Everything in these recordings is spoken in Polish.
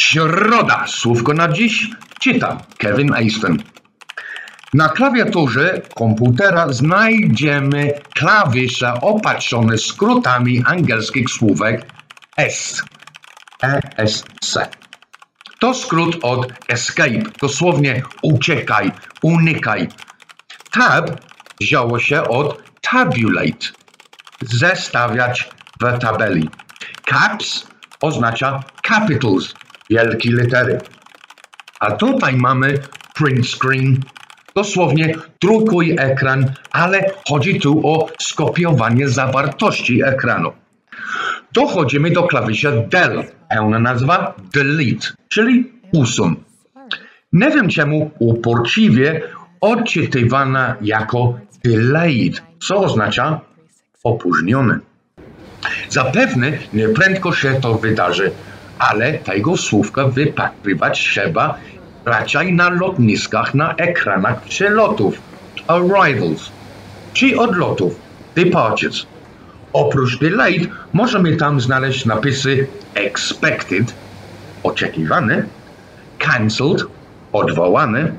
Środa. Słówko na dziś czyta Kevin Aston. Na klawiaturze komputera znajdziemy klawisze opatrzone skrótami angielskich słówek S. ESC. To skrót od escape, dosłownie uciekaj, unikaj. Tab wzięło się od tabulate, zestawiać w tabeli. Caps oznacza capitals, wielkie litery. A tutaj mamy print screen, dosłownie drukuj ekran, ale chodzi tu o skopiowanie zawartości ekranu. Dochodzimy do klawisza del, pełna nazwa delete, czyli usun. Nie wiem czemu uporczywie odczytywana jako delayed, co oznacza opóźniony. Zapewne nieprędko się to wydarzy, ale tego słówka wypatrywać trzeba raczej na lotniskach, na ekranach przelotów, arrivals, czy odlotów, departures. Oprócz delayed możemy tam znaleźć napisy expected, oczekiwane, cancelled, odwołane,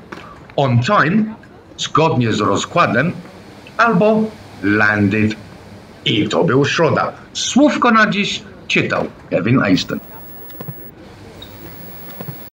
on time, zgodnie z rozkładem, albo landed. I to był środa. Słówko na dziś czytał Kevin Easton.